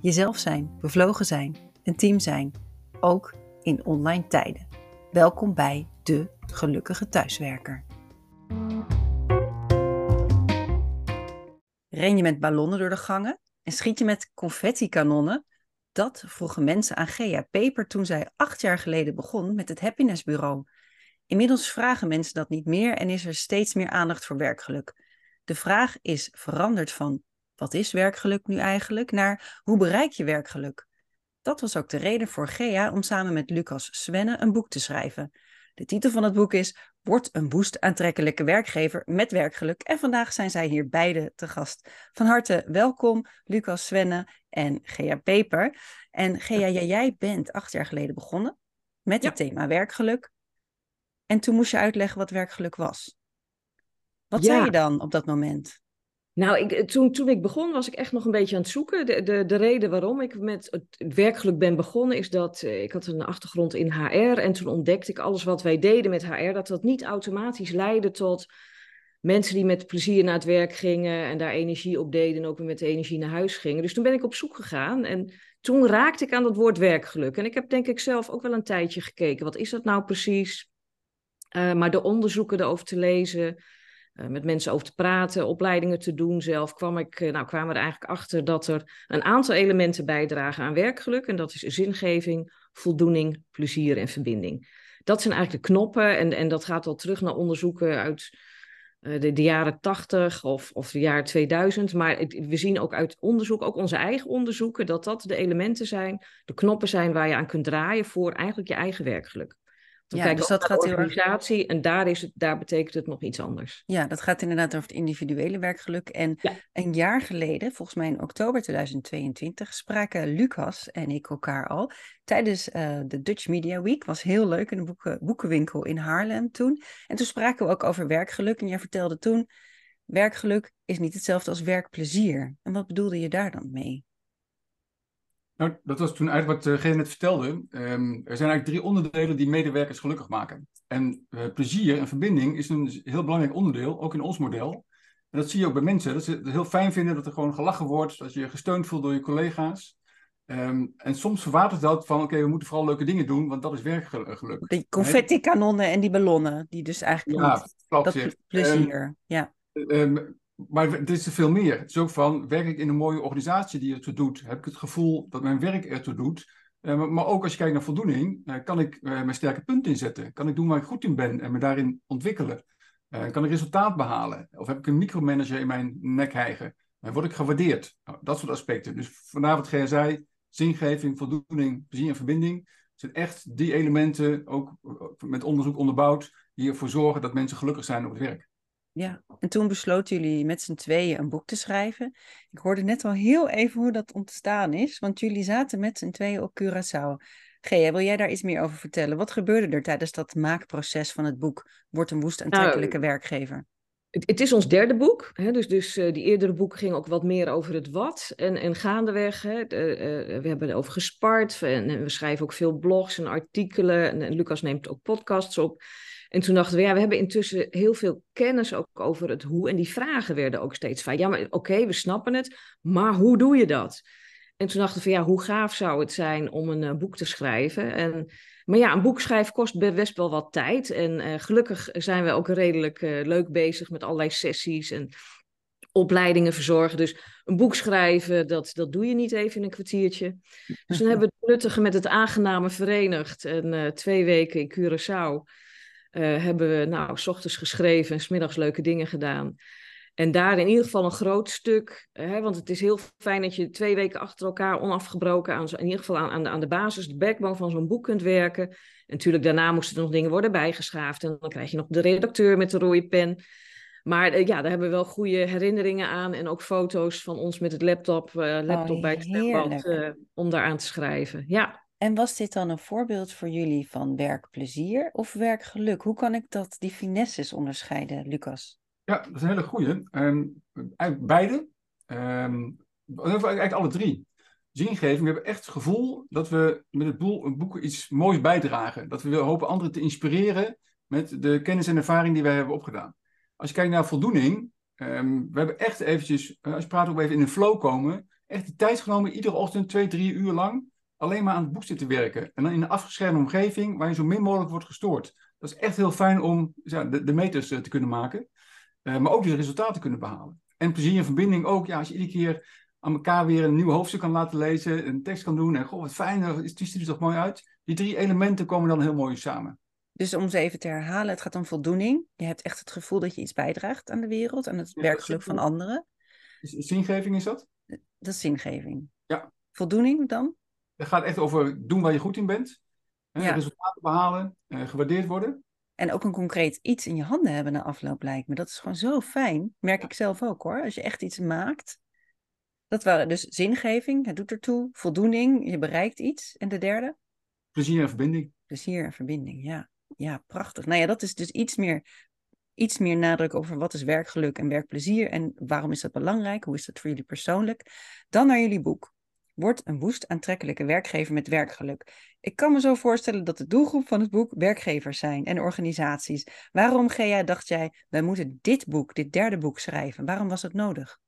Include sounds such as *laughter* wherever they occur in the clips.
Jezelf zijn, bevlogen zijn, een team zijn, ook in online tijden. Welkom bij de gelukkige thuiswerker. Ren je met ballonnen door de gangen en schiet je met confetti-kanonnen? Dat vroegen mensen aan Gea Peper toen zij acht jaar geleden begon met het Happiness Bureau. Inmiddels vragen mensen dat niet meer en is er steeds meer aandacht voor werkgeluk. De vraag is veranderd van wat is werkgeluk nu eigenlijk naar hoe bereik je werkgeluk? Dat was ook de reden voor Gea om samen met Lucas Svenne een boek te schrijven. De titel van het boek is Word een woest aantrekkelijke werkgever met werkgeluk. En vandaag zijn zij hier beide te gast. Van harte welkom, Lucas Svenne en Gea Peper. En Gea, jij bent acht jaar geleden begonnen met het thema werkgeluk. En toen moest je uitleggen wat werkgeluk was. Wat zei je dan op dat moment? Nou, ik, toen, toen ik begon was ik echt nog een beetje aan het zoeken. De, de, de reden waarom ik met het werkgeluk ben begonnen is dat uh, ik had een achtergrond in HR en toen ontdekte ik alles wat wij deden met HR, dat dat niet automatisch leidde tot mensen die met plezier naar het werk gingen en daar energie op deden en ook weer met de energie naar huis gingen. Dus toen ben ik op zoek gegaan en toen raakte ik aan dat woord werkgeluk. En ik heb denk ik zelf ook wel een tijdje gekeken, wat is dat nou precies? Uh, maar de onderzoeken erover te lezen, met mensen over te praten, opleidingen te doen zelf, kwam ik, uh, nou, kwamen we er eigenlijk achter dat er een aantal elementen bijdragen aan werkgeluk. En dat is zingeving, voldoening, plezier en verbinding. Dat zijn eigenlijk de knoppen en, en dat gaat al terug naar onderzoeken uit uh, de, de, jaren 80 of, of de jaren 2000. Maar we zien ook uit onderzoek, ook onze eigen onderzoeken, dat dat de elementen zijn, de knoppen zijn waar je aan kunt draaien voor eigenlijk je eigen werkgeluk. Dan ja, dus dat gaat de organisatie erg... en daar, is het, daar betekent het nog iets anders. Ja, dat gaat inderdaad over het individuele werkgeluk. En ja. een jaar geleden, volgens mij in oktober 2022, spraken Lucas en ik elkaar al tijdens uh, de Dutch Media Week. Was heel leuk in een boeken, boekenwinkel in Haarlem toen. En toen spraken we ook over werkgeluk. En jij vertelde toen, werkgeluk is niet hetzelfde als werkplezier. En wat bedoelde je daar dan mee? Nou, dat was toen eigenlijk wat uh, net vertelde. Um, er zijn eigenlijk drie onderdelen die medewerkers gelukkig maken. En uh, plezier en verbinding is een heel belangrijk onderdeel, ook in ons model. En dat zie je ook bij mensen. Dat ze het heel fijn vinden dat er gewoon gelachen wordt, dat je je gesteund voelt door je collega's. Um, en soms verwatert dat van, oké, we moeten vooral leuke dingen doen, want dat is werkgeluk. Die confetti-kanonnen en die ballonnen, die dus eigenlijk ja, dat plezier, um, ja. Um, maar het is er veel meer. Het is ook van, werk ik in een mooie organisatie die ertoe doet? Heb ik het gevoel dat mijn werk ertoe doet? Uh, maar ook als je kijkt naar voldoening, uh, kan ik uh, mijn sterke punten inzetten? Kan ik doen waar ik goed in ben en me daarin ontwikkelen? kan ik resultaat behalen? Of heb ik een micromanager in mijn nek hijgen? word ik gewaardeerd? Nou, dat soort aspecten. Dus vanavond zei, zingeving, voldoening, plezier en verbinding, zijn echt die elementen, ook met onderzoek onderbouwd, die ervoor zorgen dat mensen gelukkig zijn op het werk. Ja, en toen besloten jullie met z'n tweeën een boek te schrijven. Ik hoorde net al heel even hoe dat ontstaan is, want jullie zaten met z'n tweeën op Curaçao. Gea, wil jij daar iets meer over vertellen? Wat gebeurde er tijdens dat maakproces van het boek Wordt een woest aantrekkelijke nou, werkgever? Het, het, is ons derde boek, hè, dus, dus uh, die eerdere boeken gingen ook wat meer over het wat. En, en gaandeweg, hè, de, uh, we hebben erover gespart en, en, we schrijven ook veel blogs en artikelen. En, en Lucas neemt ook podcasts op. En toen dachten we, ja, we hebben intussen heel veel kennis ook over het hoe. En die vragen werden ook steeds van, ja, maar oké, okay, we snappen het, maar hoe doe je dat? En toen dachten we, ja, hoe gaaf zou het zijn om een uh, boek te schrijven? En, maar ja, een boek schrijven kost best wel wat tijd. En uh, gelukkig zijn we ook redelijk uh, leuk bezig met allerlei sessies en opleidingen verzorgen. Dus een boek schrijven, dat, dat doe je niet even in een kwartiertje. Dus toen *laughs* hebben we het nuttige met het aangename verenigd. En twee weken in Curaçao uh, hebben we nou, s ochtends geschreven en smiddags leuke dingen gedaan. En daar in ieder geval een groot stuk, hè, want het is heel fijn dat je twee weken achter elkaar onafgebroken aan, in ieder geval aan, aan, de, aan de basis, de backbone van zo'n boek kunt werken. En natuurlijk, daarna moesten er nog dingen worden bijgeschaafd en dan krijg je nog de redacteur met de rode pen. Maar eh, ja, daar hebben we wel goede herinneringen aan. En ook foto's van ons met het laptop, uh, laptop bij het zwembad uh, om daaraan te schrijven. Ja. En was dit dan een voorbeeld voor jullie van werkplezier of werkgeluk? Hoe kan ik dat, die finesses onderscheiden, Lucas? Ja, dat is een hele goede. Um, beide. Um, eigenlijk alle drie. Zingeving, we hebben echt het gevoel dat we met het boek iets moois bijdragen. Dat we hopen anderen te inspireren met de kennis en ervaring die wij hebben opgedaan. Als je kijkt naar voldoening, um, we hebben echt eventjes, uh, als je praat ook even in een flow komen, echt de tijd genomen, iedere ochtend twee, drie uur lang, alleen maar aan het boek zitten werken. En dan in een afgeschermde omgeving waar je zo min mogelijk wordt gestoord. Dat is echt heel fijn om ja, de, de meters uh, te kunnen maken, uh, maar ook de resultaten kunnen behalen. En plezier en verbinding ook, ja, als je iedere keer aan elkaar weer een nieuw hoofdstuk kan laten lezen, een tekst kan doen en goh, wat fijn, die ziet er toch mooi uit. Die drie elementen komen dan heel mooi samen. Dus om ze even te herhalen, het gaat om voldoening. Je hebt echt het gevoel dat je iets bijdraagt aan de wereld, aan het werkgeluk van anderen. Zingeving is dat? Dat is zingeving. Ja. Voldoening dan? Het gaat echt over doen waar je goed in bent. Hè, Resultaten behalen, eh, gewaardeerd worden. En ook een concreet iets in je handen hebben na afloop lijkt me. Dat is gewoon zo fijn. Merk ik zelf ook hoor. Als je echt iets maakt. Dat waren dus zingeving, het doet ertoe. Voldoening, je bereikt iets. En de derde? Plezier en verbinding. Plezier en verbinding, ja. Ja, prachtig. Nou ja, dat is dus iets meer, iets meer nadruk over wat is werkgeluk en werkplezier en waarom is dat belangrijk? Hoe is dat voor jullie persoonlijk? Dan naar jullie boek. Word een woest aantrekkelijke werkgever met werkgeluk. Ik kan me zo voorstellen dat de doelgroep van het boek werkgevers zijn en organisaties. Waarom, Gea, dacht jij, wij moeten dit boek, dit derde boek schrijven? Waarom was het nodig?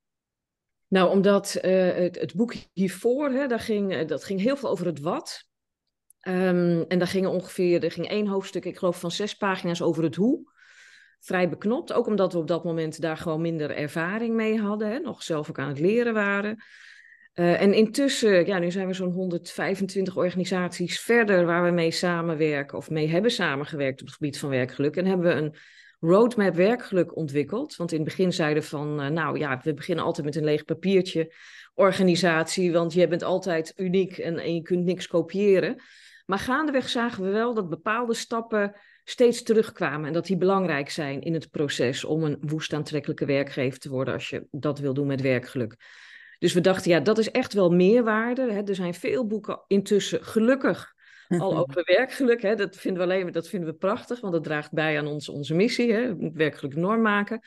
Nou, omdat uh, het, het, boek hiervoor, hè, daar ging, uh, dat ging heel veel over het wat. Um, en daar ging ongeveer, er ging één hoofdstuk, ik geloof van zes pagina's over het hoe. Vrij beknopt, ook omdat we op dat moment daar gewoon minder ervaring mee hadden, hè, nog zelf ook aan het leren waren. Uh, en intussen, ja, nu zijn we zo'n 125 organisaties verder waar we mee samenwerken of mee hebben samengewerkt op het gebied van werkgeluk. En hebben we een roadmap werkgeluk ontwikkeld. Want in het begin zeiden van, uh, nou ja, we beginnen altijd met een leeg papiertje organisatie, want je bent altijd uniek en, en je kunt niks kopiëren. Maar gaandeweg zagen we wel dat bepaalde stappen steeds terugkwamen en dat die belangrijk zijn in het proces om een woest aantrekkelijke werkgever te worden als je dat wil doen met werkgeluk. Dus we dachten, ja, dat is echt wel meerwaarde. Hè. Er zijn veel boeken intussen gelukkig al *laughs* over werkgeluk. Hè. Dat, vinden we alleen, dat vinden we prachtig, want dat draagt bij aan ons, onze missie, hè. werkgeluk norm maken.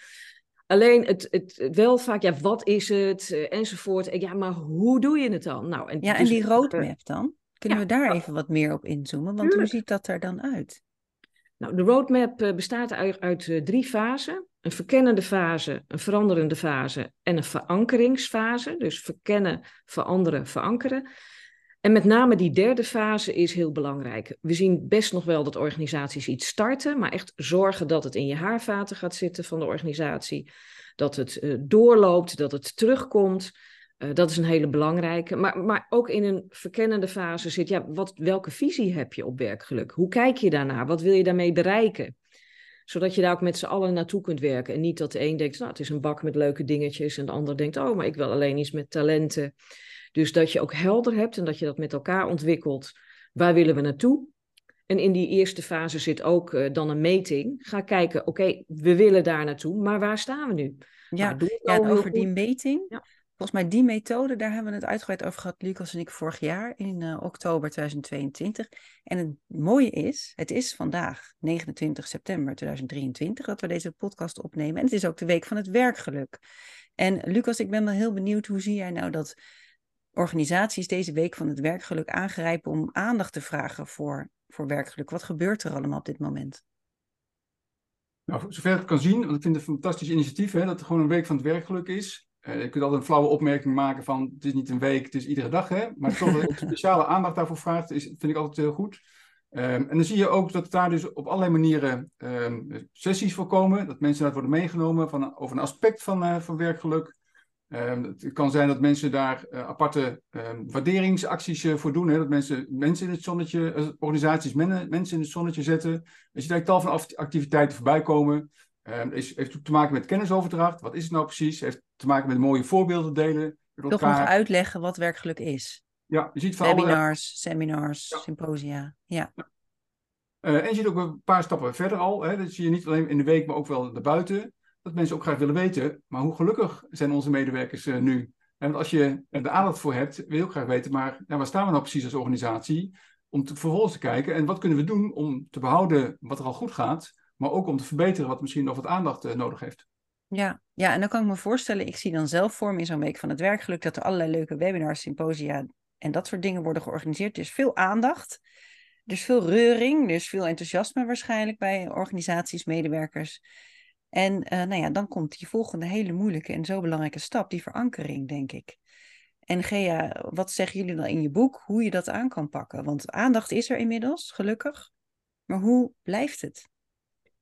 Alleen het, het, wel vaak, ja, wat is het, uh, enzovoort. Ja, maar hoe doe je het dan? Nou, en ja, en dus die roadmap dan? Kunnen we daar even wat meer op inzoomen? Want hoe ziet dat er dan uit? Nou, de roadmap eh, bestaat uit, uit uh, drie fasen. Een verkennende fase, een veranderende fase en een verankeringsfase. Dus verkennen, veranderen, verankeren. En met name die derde fase is heel belangrijk. We zien best nog wel dat organisaties iets starten, maar echt zorgen dat het in je haarvaten gaat zitten van de organisatie. Dat het uh, doorloopt, dat het terugkomt. Uh, dat is een hele belangrijke. Maar, maar ook in een verkennende fase zit, ja, wat, welke visie heb je op werkgeluk? Hoe kijk je daarnaar? Wat wil je daarmee bereiken? Zodat je daar ook met z'n allen naartoe kunt werken. En niet dat de een denkt, nou, het is een bak met leuke dingetjes. En de ander denkt, oh, maar ik wil alleen iets met talenten. Dus dat je ook helder hebt en dat je dat met elkaar ontwikkelt. Waar willen we naartoe? En in die eerste fase zit ook uh, dan een meting. Ga kijken, oké, we willen daar naartoe, maar waar staan we nu? Ja, nou, ja over die meting. Ja. Volgens mij die methode, daar hebben we het uitgebreid over gehad, Lucas en ik, vorig jaar in uh, oktober 2022. En het mooie is, het is vandaag 29 september 2023 dat we deze podcast opnemen. En het is ook de week van het werkgeluk. En Lucas, ik ben wel heel benieuwd, hoe zie jij nou dat organisaties deze week van het werkgeluk aangrijpen om aandacht te vragen voor, voor werkgeluk? Wat gebeurt er allemaal op dit moment? Nou, zover ik kan zien, want ik vind het een fantastisch initiatief, hè, dat er gewoon een week van het werkgeluk is. Uh, je kunt altijd een flauwe opmerking maken van het is niet een week, het is iedere dag. Hè? Maar toch een *laughs* speciale aandacht daarvoor vraagt, is, vind ik altijd heel goed. Um, en dan zie je ook dat daar dus op allerlei manieren um, sessies voorkomen. Dat mensen daar worden meegenomen van, over een aspect van, uh, van werkgeluk. Um, het kan zijn dat mensen daar uh, aparte waarderingsacties voor doen. Hè? Dat mensen mensen in het zonnetje, organisaties men, mensen in het zonnetje zetten. Als je daar tal van activiteiten voorbij komen. Um, is, heeft te maken met kennisoverdracht. Wat is het nou precies? Heeft te maken met mooie voorbeelden delen. Toch nog uitleggen wat werkgeluk is. Ja, je ziet van Webinars, alle... seminars, ja. symposia. Ja. Uh, en je ziet ook een paar stappen verder al. Hè. Dat zie je niet alleen in de week, maar ook wel daarbuiten. dat mensen ook graag willen weten, maar hoe gelukkig zijn onze medewerkers nu? En als je er de aandacht voor hebt, wil je ook graag weten, maar nou, waar staan we nou precies als organisatie? Om te, vervolgens te kijken, en wat kunnen we doen om te behouden wat er al goed gaat, maar ook om te verbeteren wat misschien nog wat aandacht nodig heeft. Ja, ja, en dan kan ik me voorstellen, ik zie dan zelf voor me in zo'n week van het werkgeluk dat er allerlei leuke webinars, symposia en dat soort dingen worden georganiseerd. Er is veel aandacht, is veel reuring, is veel enthousiasme waarschijnlijk bij organisaties, medewerkers. En uh, nou ja, dan komt die volgende hele moeilijke en zo belangrijke stap, die verankering, denk ik. En Gea, wat zeggen jullie dan in je boek, hoe je dat aan kan pakken? Want aandacht is er inmiddels, gelukkig. Maar hoe blijft het?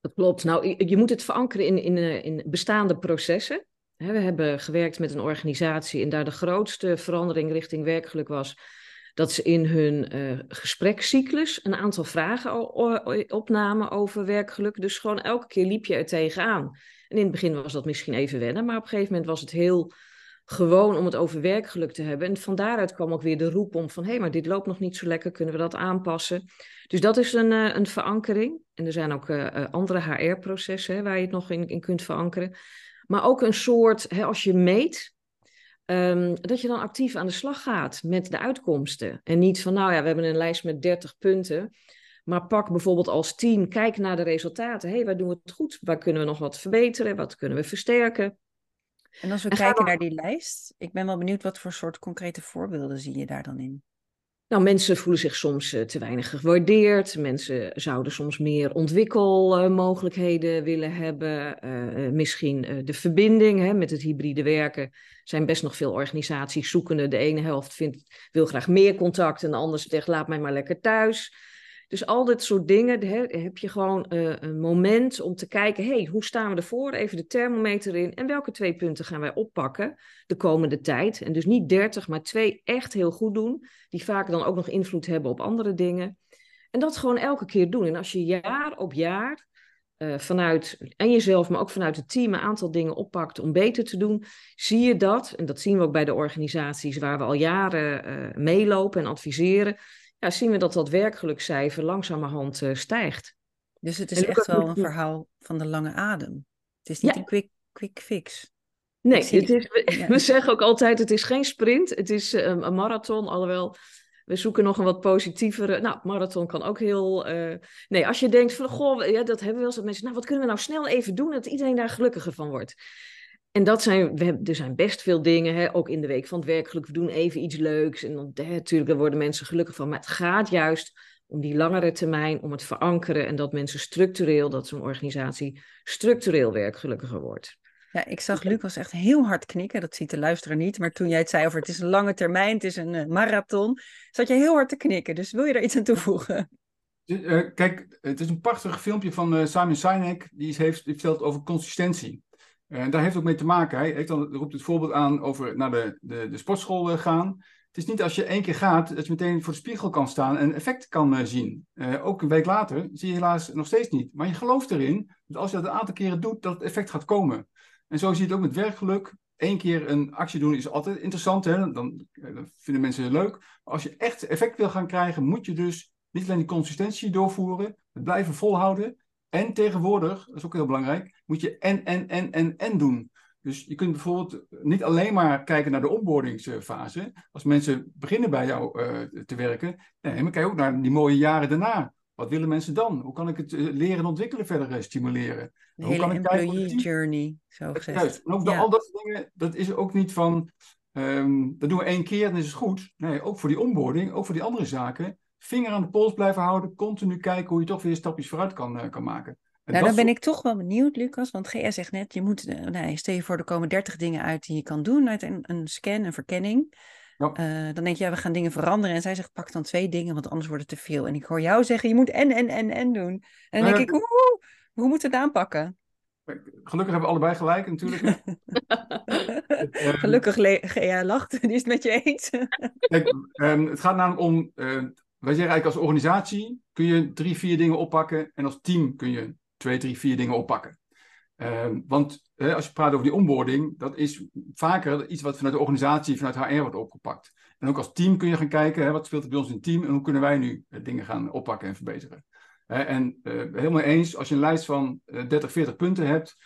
Dat klopt. Nou, je moet het verankeren in, in, eh, in bestaande processen. We hebben gewerkt met een organisatie en daar de grootste verandering richting werkgeluk was dat ze in hun uh, gesprekscyclus een aantal vragen opnamen over werkgeluk. Dus gewoon elke keer liep je er tegenaan. En in het begin was dat misschien even wennen, maar op een gegeven moment was het heel gewoon om het over werkgeluk te hebben. En van daaruit kwam ook weer de roep om van hé, hey, maar dit loopt nog niet zo lekker, kunnen we dat aanpassen? Dus dat is een, uh, een verankering. En er zijn ook uh, andere HR-processen waar je het nog in, in kunt verankeren. Maar ook een soort, hè, als je meet, um, dat je dan actief aan de slag gaat met de uitkomsten. En niet van, nou ja, we hebben een lijst met 30 punten. Maar pak bijvoorbeeld als team, kijk naar de resultaten. Hé, hey, waar doen we het goed? Waar kunnen we nog wat verbeteren? Wat kunnen we versterken? En als we kijken naar die lijst, ik ben wel benieuwd wat voor soort concrete voorbeelden zie je daar dan in? Nou, mensen voelen zich soms uh, te weinig gewaardeerd. Mensen zouden soms meer ontwikkelmogelijkheden willen hebben. Uh, misschien de verbinding hè, met het hybride werken. zijn best nog veel organisaties zoekende. De ene helft vindt, wil graag meer contact en de andere zegt laat mij maar lekker thuis. Dus al dit soort dingen hè, heb je gewoon uh, een moment om te kijken, hey, hoe staan we ervoor? Even de thermometer in en welke twee punten gaan wij oppakken de komende tijd? En dus niet 30, maar twee echt heel goed doen, die vaak dan ook nog invloed hebben op andere dingen. En dat gewoon elke keer doen. En als je jaar op jaar uh, vanuit en jezelf, maar ook vanuit het team een aantal dingen oppakt om beter te doen, zie je dat, en dat zien we ook bij de organisaties waar we al jaren uh, meelopen en adviseren, ja, zien we dat dat werkgelukcijfer langzamerhand uh, stijgt. Dus het is echt wel een verhaal van de lange adem. Het is niet een quick, quick fix. Nee, het is, *laughs* we, zeggen ook altijd, het is geen sprint, het is uh, een marathon, alhoewel we zoeken nog een wat positievere. Nou, marathon kan ook heel. Uh, nee, als je denkt van goh, ja, dat hebben we wel eens. Mensen, nou, wat kunnen we nou snel even doen dat iedereen daar gelukkiger van wordt? En dat zijn, we hebben, er zijn best veel dingen, hè, ook in de week van het werkgeluk. We doen even iets leuks en dan, hè, natuurlijk, daar worden mensen gelukkig van. Maar het gaat juist om die langere termijn, om het verankeren en dat mensen structureel, dat zo'n organisatie structureel werkgelukkiger wordt. Ja, ik zag Lucas echt heel hard knikken. Dat ziet de luisteraar niet. Maar toen jij het zei over het is een lange termijn, het is een uh, marathon, zat je heel hard te knikken. Dus wil je daar iets aan toevoegen? Uh, kijk, het is een prachtig filmpje van uh, Simon Sinek. Die heeft verteld over consistentie. En daar heeft ook mee te maken. Hij heeft dan, roept het voorbeeld aan over naar de, de, de sportschool gaan. Het is niet als je één keer gaat, dat je meteen voor de spiegel kan staan en effect kan zien. ook een week later zie je helaas nog steeds niet. Maar je gelooft erin dat als je dat een aantal keren doet, dat het effect gaat komen. En zo zie je het ook met werkgeluk. Eén keer een actie doen is altijd interessant, hè? Dan, eh, dan vinden mensen het leuk. Maar als je echt effect wil gaan krijgen, moet je dus niet alleen die consistentie doorvoeren, het blijven volhouden. En tegenwoordig, dat is ook heel belangrijk, moet je en, en, en, en, en doen. Dus je kunt bijvoorbeeld niet alleen maar kijken naar de onboardingsfase. Als mensen beginnen bij jou uh, te werken, nee, maar kijk ook naar die mooie jaren daarna. Wat willen mensen dan? Hoe kan ik het eh, leren en ontwikkelen verder eh, stimuleren? De Hoe kan ik employee journey, zo gezegd. Juist. En ook ja. al dat dingen, dat is ook niet van, um, dat doen we één keer en is het goed. Nee, ook voor die onboarding, ook voor die andere zaken. Vinger aan de pols blijven houden, continu kijken hoe je toch weer stapjes vooruit kan, uh, kan maken. En nou, dan ben ik toch wel benieuwd, Lucas, want GS zegt net, je moet, uh, nou, stel je voor, er komen 30 dingen uit die je kan doen uit een, een scan, een verkenning. Ja. Uh, dan denk je, ja, we gaan dingen veranderen. En zij zegt, pak dan twee dingen, want anders wordt het te veel. En ik hoor jou zeggen, je moet en, en, en, en doen. En dan denk ik, hoe, hoe moeten we het aanpakken? Gelukkig hebben we allebei gelijk natuurlijk. *laughs* Gelukkig, Gea lacht, *laughs* die is het met je eens. Kijk, um, het gaat namelijk om, uh, wij zeggen eigenlijk als organisatie kun je drie, vier dingen oppakken. En als team kun je twee, drie, vier dingen oppakken. Uh, want als je praat over die onboarding, dat is vaker iets wat vanuit de organisatie, vanuit HR wordt opgepakt. En ook als team kun je gaan kijken, wat speelt er bij ons in het team en hoe kunnen wij nu uh, dingen gaan oppakken en verbeteren. en uh, helemaal eens, als je een lijst van 30, 40 punten hebt,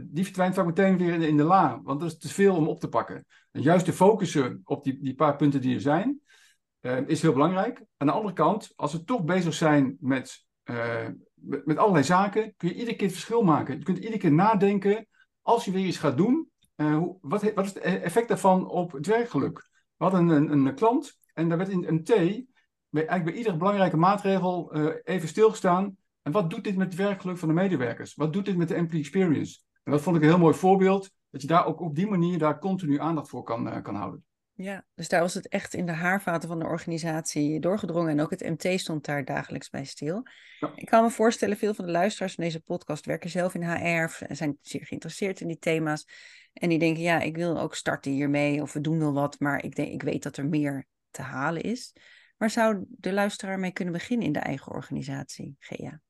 die verdwijnt vaak meteen weer in de, in de la, want dat is te veel om op te pakken. En juist te focussen op die, die paar punten die er zijn, is heel belangrijk. Aan de andere kant, als we toch bezig zijn met, met, met allerlei zaken, kun je iedere keer het verschil maken. Je kunt iedere keer nadenken, als je weer iets gaat doen, hoe, wat, wat is het effect daarvan op het werkgeluk? We hadden een, een, een klant en daar werd in een T, eigenlijk bij iedere belangrijke maatregel, even stilgestaan. En wat doet dit met het werkgeluk van de medewerkers? Wat doet dit met de employee experience? En dat vond ik een heel mooi voorbeeld, dat je daar ook op die manier daar continu aandacht voor kan, kan houden. Ja, dus daar was het echt in de haarvaten van de organisatie doorgedrongen. En ook het MT stond daar dagelijks bij stil. Ja. Ik kan me voorstellen, veel van de luisteraars van deze podcast werken zelf in HR. En zijn zeer geïnteresseerd in die thema's. En die denken, ja, ik wil ook starten hiermee. Of we doen wel wat, maar ik, denk, ik weet dat er meer te halen is. Waar zou de luisteraar mee kunnen beginnen in de eigen organisatie, Gea?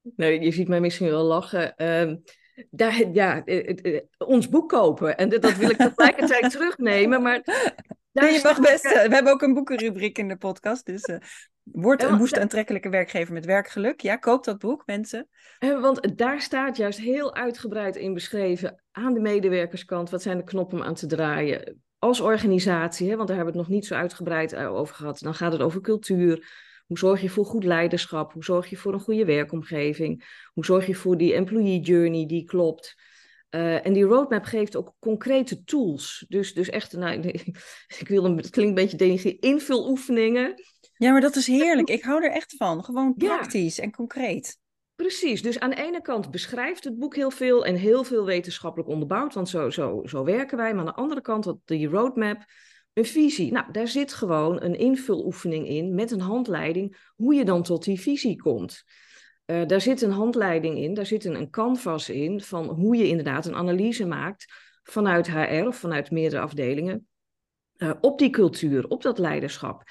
Nee, je ziet mij misschien wel lachen. Uh, daar, ja, uh, uh, ons boek kopen. En dat wil ik tegelijkertijd *laughs* terugnemen. Maar je mag best. we hebben ook een boekenrubriek in de podcast. Dus word een woest aantrekkelijke werkgever met werkgeluk. Ja, koop dat boek, mensen. want daar staat juist heel uitgebreid in beschreven aan de medewerkerskant. Wat zijn de knoppen om aan te draaien? als organisatie, hè, want daar hebben we het nog niet zo uitgebreid eh, over gehad, dan gaat het over cultuur. Hoe zorg je voor goed leiderschap? Hoe zorg je voor een goede werkomgeving? Hoe zorg je voor die employee journey die klopt? Uh, en die roadmap geeft ook concrete tools. Dus, dus echt, nou, *laughs* ik wil het klinkt een beetje denigrerend, invuloefeningen. Ja, maar dat is heerlijk. *laughs* Ik hou er echt van. Gewoon praktisch ja. en concreet. Precies, dus aan de ene kant beschrijft het boek heel veel en heel veel wetenschappelijk onderbouwd, want zo, zo, zo werken wij. Maar aan de andere kant had die roadmap een visie. Nou, daar zit gewoon een invuloefening in met een handleiding hoe je dan tot die visie komt. Uh, daar zit een handleiding in, daar zit een, een canvas in van hoe je inderdaad een analyse maakt vanuit HR of vanuit meerdere afdelingen uh, op die cultuur, op dat leiderschap.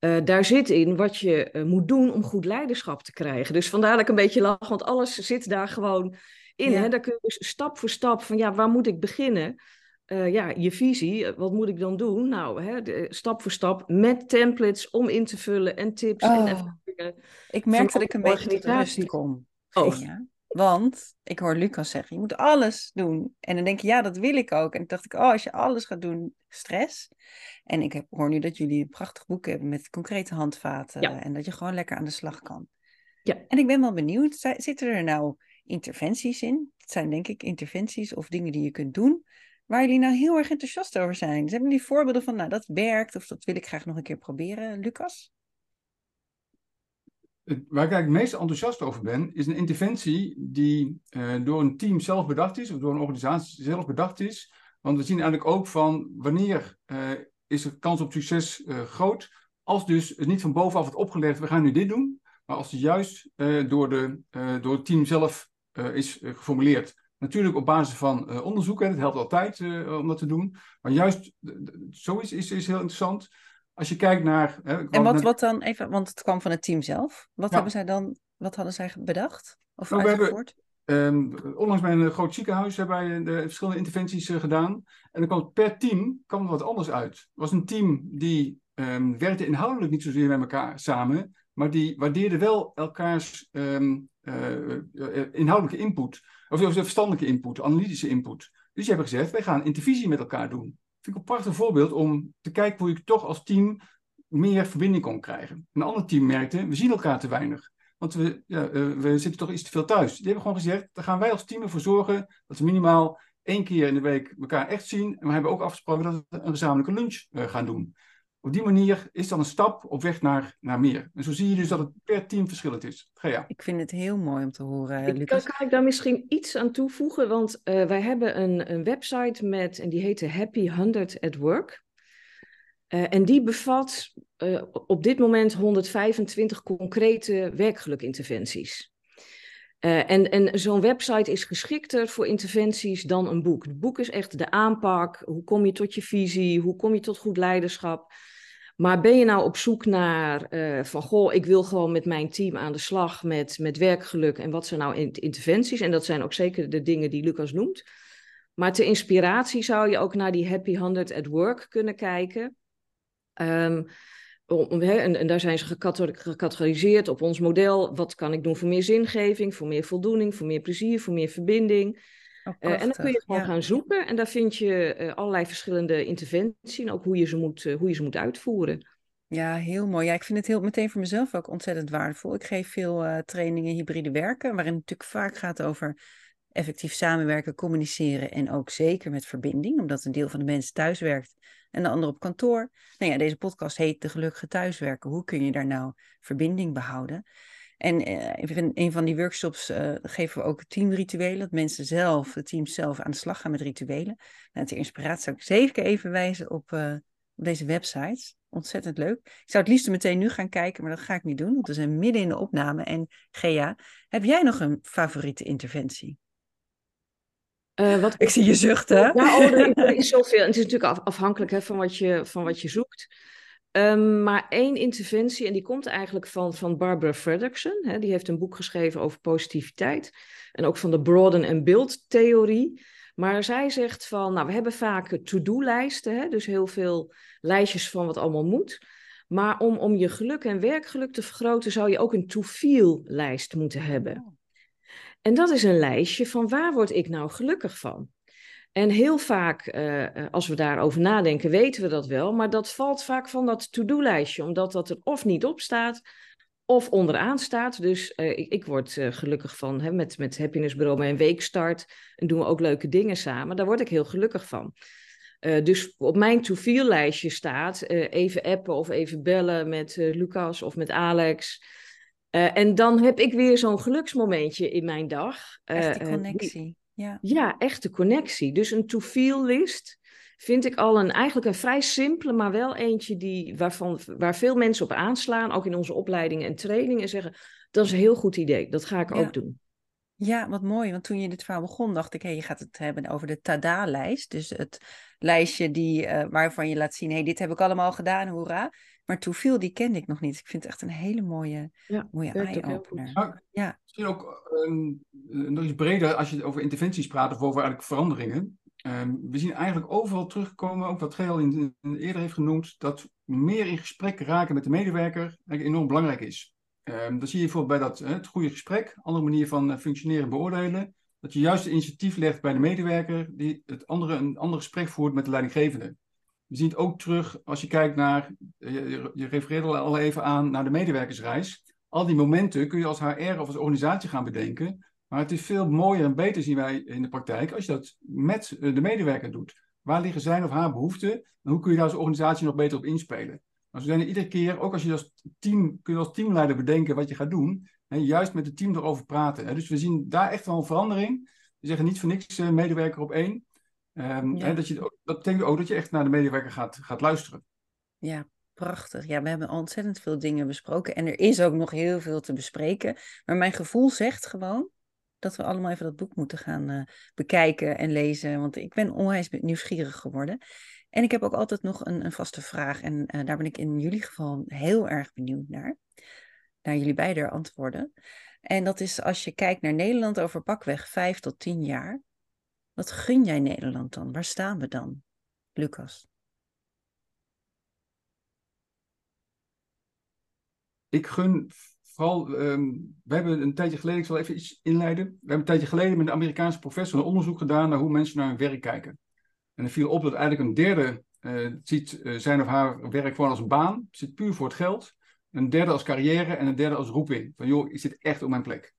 Uh, daar zit in wat je uh, moet doen om goed leiderschap te krijgen. Dus vandaar dat ik een beetje lach, want alles zit daar gewoon in. Ja. Hè? Daar kun je dus stap voor stap van, ja, waar moet ik beginnen? Uh, ja, je visie, wat moet ik dan doen? Nou, hè, de, stap voor stap met templates om in te vullen en tips oh, en ervaringen. Ik merk dat ik een beetje tot rust kom. Oh. Ja. Want ik hoor Lucas zeggen, je moet alles doen. En dan denk je, ja, dat wil ik ook. En toen dacht ik, oh, als je alles gaat doen, stress. En ik heb, hoor nu dat jullie een prachtig boek hebben met concrete handvaten. Ja. En dat je gewoon lekker aan de slag kan. Ja. En ik ben wel benieuwd, zitten er nou interventies in? Het zijn denk ik interventies of dingen die je kunt doen, waar jullie nou heel erg enthousiast over zijn. Ze hebben jullie voorbeelden van, nou, dat werkt of dat wil ik graag nog een keer proberen, Lucas? waar ik het meest enthousiast over ben, is een interventie die uh, door een team zelf bedacht is, of door een organisatie zelf bedacht is. Want we zien eigenlijk ook van wanneer uh, is de kans op succes uh, groot, als dus het niet van bovenaf wordt opgelegd, we gaan nu dit doen, maar als het juist door, de, door het team zelf is geformuleerd. Natuurlijk op basis van onderzoek, en het helpt altijd om dat te doen, maar juist zoiets is, is heel interessant. Als je kijkt naar. Hè, en wat, wat dan even, want het kwam van het team zelf. Wat hebben zij dan, wat hadden zij bedacht? Of nou, uitgevoerd? Um, onlangs bij een groot ziekenhuis hebben wij de verschillende interventies uh, gedaan. En dan kwam per team kwam er wat anders uit. Het was een team die um, werkte inhoudelijk niet zozeer met elkaar samen, maar die waardeerde wel elkaars um, uh, inhoudelijke input, of, of verstandelijke input, analytische input. Dus die hebben gezegd, wij gaan intervisie met elkaar doen vind ik een prachtig voorbeeld om te kijken hoe je toch als team meer verbinding kon krijgen. Een ander team merkte, we zien elkaar te weinig. Want we, uh, we zitten toch iets te veel thuis. Die hebben gewoon gezegd, daar gaan wij als team ervoor zorgen dat we minimaal één keer in de week elkaar echt zien. En we hebben ook afgesproken dat we een gezamenlijke lunch gaan doen. Op die manier is dan een stap op weg naar, naar meer. En zo zie je dus dat het per team verschillend is. Ga Ik vind het heel mooi om te horen, ik, Lucas. Kan, kan, ik daar misschien iets aan toevoegen? Want uh, wij hebben een, een website met, en die heet de Happy 100 at Work. Uh, en die bevat uh, op dit moment 125 concrete werkgelukinterventies. Uh, en en zo'n website is geschikter voor interventies dan een boek. Het boek is echt de aanpak. Hoe kom je tot je visie? Hoe kom je tot goed leiderschap? Maar ben je nou op zoek naar uh, van goh, ik wil gewoon met mijn team aan de slag met, met werkgeluk en wat zijn nou interventies? En dat zijn ook zeker de dingen die Lucas noemt. Maar ter inspiratie zou je ook naar die Happy 100 at Work kunnen kijken. En, en, daar zijn ze gecategoriseerd op ons model. Wat kan ik doen voor meer zingeving, voor meer voldoening, voor meer plezier, voor meer verbinding? Oh, en dan kun je gewoon gaan zoeken en daar vind je allerlei verschillende interventies en ook hoe je ze moet, hoe je ze moet uitvoeren. Ja, heel mooi. Ja, ik vind het heel, meteen voor mezelf ook ontzettend waardevol. Ik geef veel trainingen hybride werken, waarin het natuurlijk vaak gaat over effectief samenwerken, communiceren en ook zeker met verbinding, omdat een deel van de mensen thuis werkt en de ander op kantoor. Nou ja, deze podcast heet De Gelukkige Thuiswerken. Hoe kun je daar nou verbinding behouden? En uh, een van die workshops uh, geven we ook teamrituelen, dat mensen zelf, het team zelf aan de slag gaan met rituelen. Nou, ter inspiratie zou ik zeker even wijzen op, uh, op deze websites ontzettend leuk. Ik zou het liefst meteen nu gaan kijken, maar dat ga ik niet doen, want we zijn midden in de opname. En Gea, heb jij nog een favoriete interventie? Uh, wat... Ik zie je zuchten. Ja, oh, er is *laughs* zoveel. het is natuurlijk afhankelijk hè, van, wat je, van wat je zoekt. Um, maar één interventie, en die komt eigenlijk van, van Barbara Fredrickson. Hè, die heeft een boek geschreven over positiviteit. En ook van de Broaden and Build theorie. Maar zij zegt van, nou, we hebben vaak to-do-lijsten, dus heel veel lijstjes van wat allemaal moet. Maar om, om je geluk en werkgeluk te vergroten, zou je ook een to-feel-lijst moeten hebben. Oh. En dat is een lijstje van waar word ik nou gelukkig van? En heel vaak, uh, als we daarover nadenken, weten we dat wel, maar dat valt vaak van dat to-do-lijstje, omdat dat er of niet op staat, of onderaan staat. Dus uh, ik, ik, word uh, gelukkig van, hè, met, met Happiness Bureau, mijn weekstart, en doen we ook leuke dingen samen. Daar word ik heel gelukkig van. Uh, dus op mijn to-feel lijstje staat even appen of even bellen met Lucas of met Alex. en dan heb ik weer zo'n geluksmomentje in mijn dag. Echt die connectie. Ja. ja, echte connectie. Dus een to-feel list vind ik al een, eigenlijk een vrij simpele, maar wel eentje die, waarvan, waar veel mensen op aanslaan, ook in onze opleidingen en trainingen, en zeggen, dat is een heel goed idee, dat ga ik ook doen. Ja, wat mooi, want toen je dit verhaal begon, dacht ik, hé, hey, je gaat het hebben over de Tada-lijst. Dus het lijstje die, uh, waarvan je laat zien, hé, hey, dit heb ik allemaal gedaan, hoera. Maar veel die kende ik nog niet. Ik vind het echt een hele mooie, ja, mooie eye-opener. Ja. Misschien ook uh, nog iets breder als je over interventies praat of over eigenlijk veranderingen. Ehm, we zien eigenlijk overal terugkomen, ook wat Geel in, in, eerder heeft genoemd, dat meer in gesprek raken met de medewerker eigenlijk enorm belangrijk is. Um, dan zie je bijvoorbeeld bij dat, het goede gesprek, andere manier van uh, functioneren beoordelen, dat je juist het initiatief legt bij de medewerker die het andere, een ander gesprek voert met de leidinggevende. We zien het ook terug als je kijkt naar, eh, je, refereerde al even aan, naar de medewerkersreis. Al die momenten kun je als HR of als organisatie gaan bedenken maar het is veel mooier en beter, zien wij in de praktijk, als je dat met eh, de medewerker doet. Waar liggen zijn of haar behoeften en hoe kun je daar als organisatie nog beter op inspelen? Maar we zijn er iedere keer, ook als je als team, kun je als teamleider bedenken wat je gaat doen, en juist met het team erover praten. Dus we zien daar echt wel een verandering. We zeggen niet voor niks uh, medewerker op één. Um, hè, dat, je, dat betekent ook dat je echt naar de medewerker gaat, gaat luisteren. Ja, prachtig. Ja, we hebben ontzettend veel dingen besproken en er is ook nog heel veel te bespreken. Maar mijn gevoel zegt gewoon, dat we allemaal even dat boek moeten gaan uh, bekijken en lezen. Want ik ben onwijs nieuwsgierig geworden. En ik heb ook altijd nog een, een vaste vraag. En uh, daar ben ik in jullie geval heel erg benieuwd naar. Naar jullie beide antwoorden. En dat is als je kijkt naar Nederland over pakweg vijf tot tien jaar. Wat gun jij Nederland dan? Waar staan we dan? Lucas. Ik gun vooral, ehm, we hebben een tijdje geleden, ik zal even iets inleiden. We hebben een tijdje geleden met een Amerikaanse professor een onderzoek gedaan naar hoe mensen naar hun werk kijken. En er viel op dat eigenlijk een derde uh, ziet uh, zijn of haar werk gewoon als een baan, zit puur voor het geld. Een derde als carrière en een derde als roeping. Van joh, ik zit echt op mijn plek.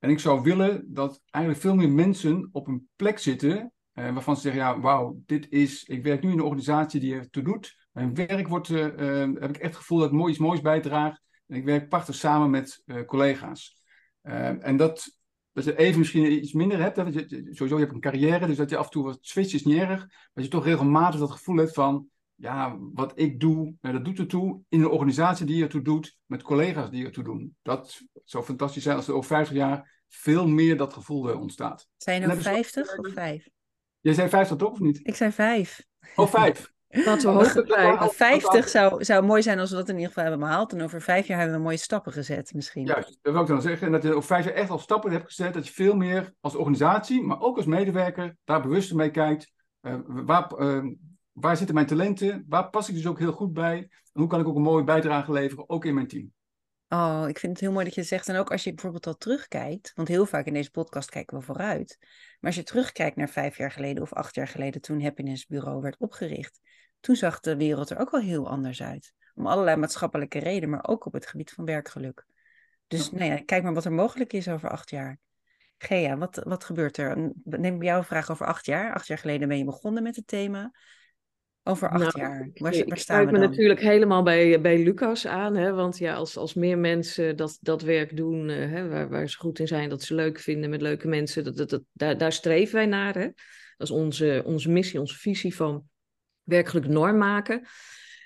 En ik zou willen dat eigenlijk veel meer mensen op een plek zitten uh, waarvan ze zeggen, ja, wauw, dit is, ik werk nu in een organisatie die ertoe doet. Mijn werk wordt, heb ik echt het gevoel dat ik mooi, iets moois bijdraag. En ik werk prachtig samen met collega's. En dat, dat je even misschien iets minder hebt. Hè, dat je, sowieso, je hebt een carrière, dus dat je af en toe wat switch is niet erg. Maar je toch regelmatig dat gevoel hebt van... Ja, wat ik doe, nou, dat doet ertoe in een organisatie die ertoe doet, met collega's die ertoe doen. Dat zou fantastisch zijn als er over 50 jaar veel meer dat gevoel ontstaat. Zijn er nou 50 of 5? Jij zei 50 toch, of niet? Ik zei 5. Oh, 5. *laughs* Wat we hopen 50 zou, zou mooi zijn als we dat in ieder geval hebben behaald. En over vijf jaar hebben we mooie stappen gezet misschien. Juist, dat wil ik dan zeggen. En dat je over vijf jaar echt al stappen hebt gezet. Dat je veel meer als organisatie, maar ook als medewerker, daar bewuster mee kijkt. Uh, waar, uh, waar zitten mijn talenten? Waar pas ik dus ook heel goed bij? En hoe kan ik ook een mooie bijdrage leveren, ook in mijn team? Oh, ik vind het heel mooi dat je het zegt. En ook als je bijvoorbeeld al terugkijkt, want heel vaak in deze podcast kijken we vooruit. Maar als je terugkijkt naar vijf jaar geleden of acht jaar geleden, toen Happiness Bureau werd opgericht, toen zag de wereld er ook wel heel anders uit. Om allerlei maatschappelijke redenen, maar ook op het gebied van werkgeluk. Dus nou ja, kijk maar wat er mogelijk is over acht jaar. Gea, wat, wat gebeurt er? Neem jouw vraag over acht jaar. Acht jaar geleden ben je begonnen met het thema. Over acht Nou, jaar. ik, Waar, ik waar staan we me dan? natuurlijk helemaal bij, bij Lucas aan. Hè? Want ja, als, als meer mensen dat, dat werk doen eh, hè, waar, waar ze goed in zijn, dat ze leuk vinden met leuke mensen, dat, dat, dat, daar, daar streven wij naar. Hè? Dat is onze, onze missie, onze visie van werkelijk norm maken.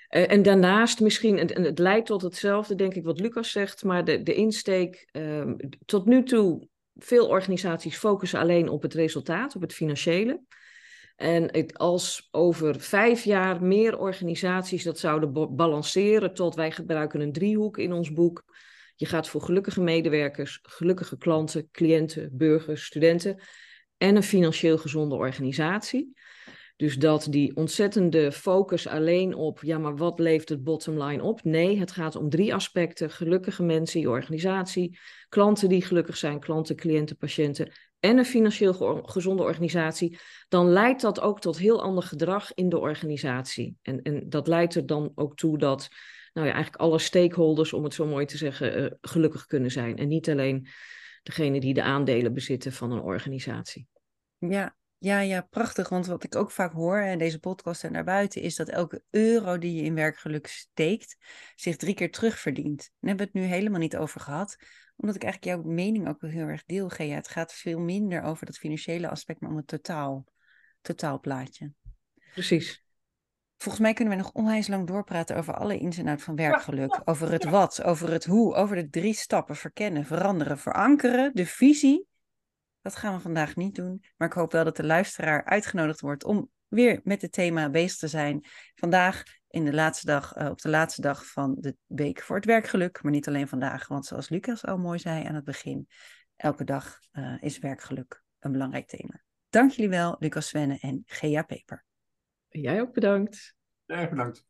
Eh, en daarnaast misschien, en, en het leidt tot hetzelfde, denk ik, wat Lucas zegt, maar de, de insteek ehm, tot nu toe, veel organisaties focussen alleen op het resultaat, op het financiële. En als over vijf jaar meer organisaties dat zouden ba- balanceren tot wij gebruiken een driehoek in ons boek. Je gaat voor gelukkige medewerkers, gelukkige klanten, cliënten, burgers, studenten en een financieel gezonde organisatie. Dus dat die ontzettende focus alleen op, ja, maar wat levert het bottom line op? Nee, het gaat om drie aspecten. Gelukkige mensen je organisatie, klanten die gelukkig zijn, klanten, cliënten, patiënten en een financieel ge- gezonde organisatie. Dan leidt dat ook tot heel ander gedrag in de organisatie. En, en dat leidt er dan ook toe dat, nou ja, eigenlijk alle stakeholders, om het zo mooi te zeggen, eh, gelukkig kunnen zijn. En niet alleen degene die de aandelen bezitten van een organisatie. Ja, ja, ja, prachtig. Want wat ik ook vaak hoor in deze podcast en daarbuiten, is dat elke euro die je in werkgeluk steekt, zich drie keer terugverdient. Daar hebben we het nu helemaal niet over gehad, omdat ik eigenlijk jouw mening ook wel heel erg deel, Gea. Het gaat veel minder over dat financiële aspect, maar om het totaal, totaalplaatje. Precies. Volgens mij kunnen we nog onwijs lang doorpraten over alle ins en outs van werkgeluk. Over het wat, over het hoe, over de drie stappen. Verkennen, veranderen, verankeren. De visie. Dat gaan we vandaag niet doen. Maar ik hoop wel dat de luisteraar uitgenodigd wordt om weer met het thema bezig te zijn. Vandaag in de laatste dag, eh, op de laatste dag van de week voor het werkgeluk. Maar niet alleen vandaag, want zoals Lucas al mooi zei aan het begin. Elke dag eh, is werkgeluk een belangrijk thema. Dank jullie wel, Lucas Svenne en Gea Peper. Jij ook bedankt. Erg bedankt.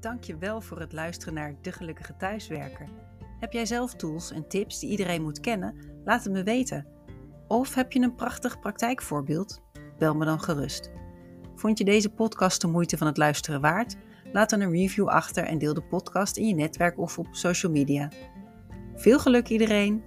Dank je wel voor het luisteren naar De Gelukkige Thuiswerker. Heb jij zelf tools en tips die iedereen moet kennen? Laat het me weten. Of heb je een prachtig praktijkvoorbeeld? Bel me dan gerust. Vond je deze podcast de moeite van het luisteren waard? Laat dan een review achter en deel de podcast in je netwerk of op social media. Veel geluk iedereen!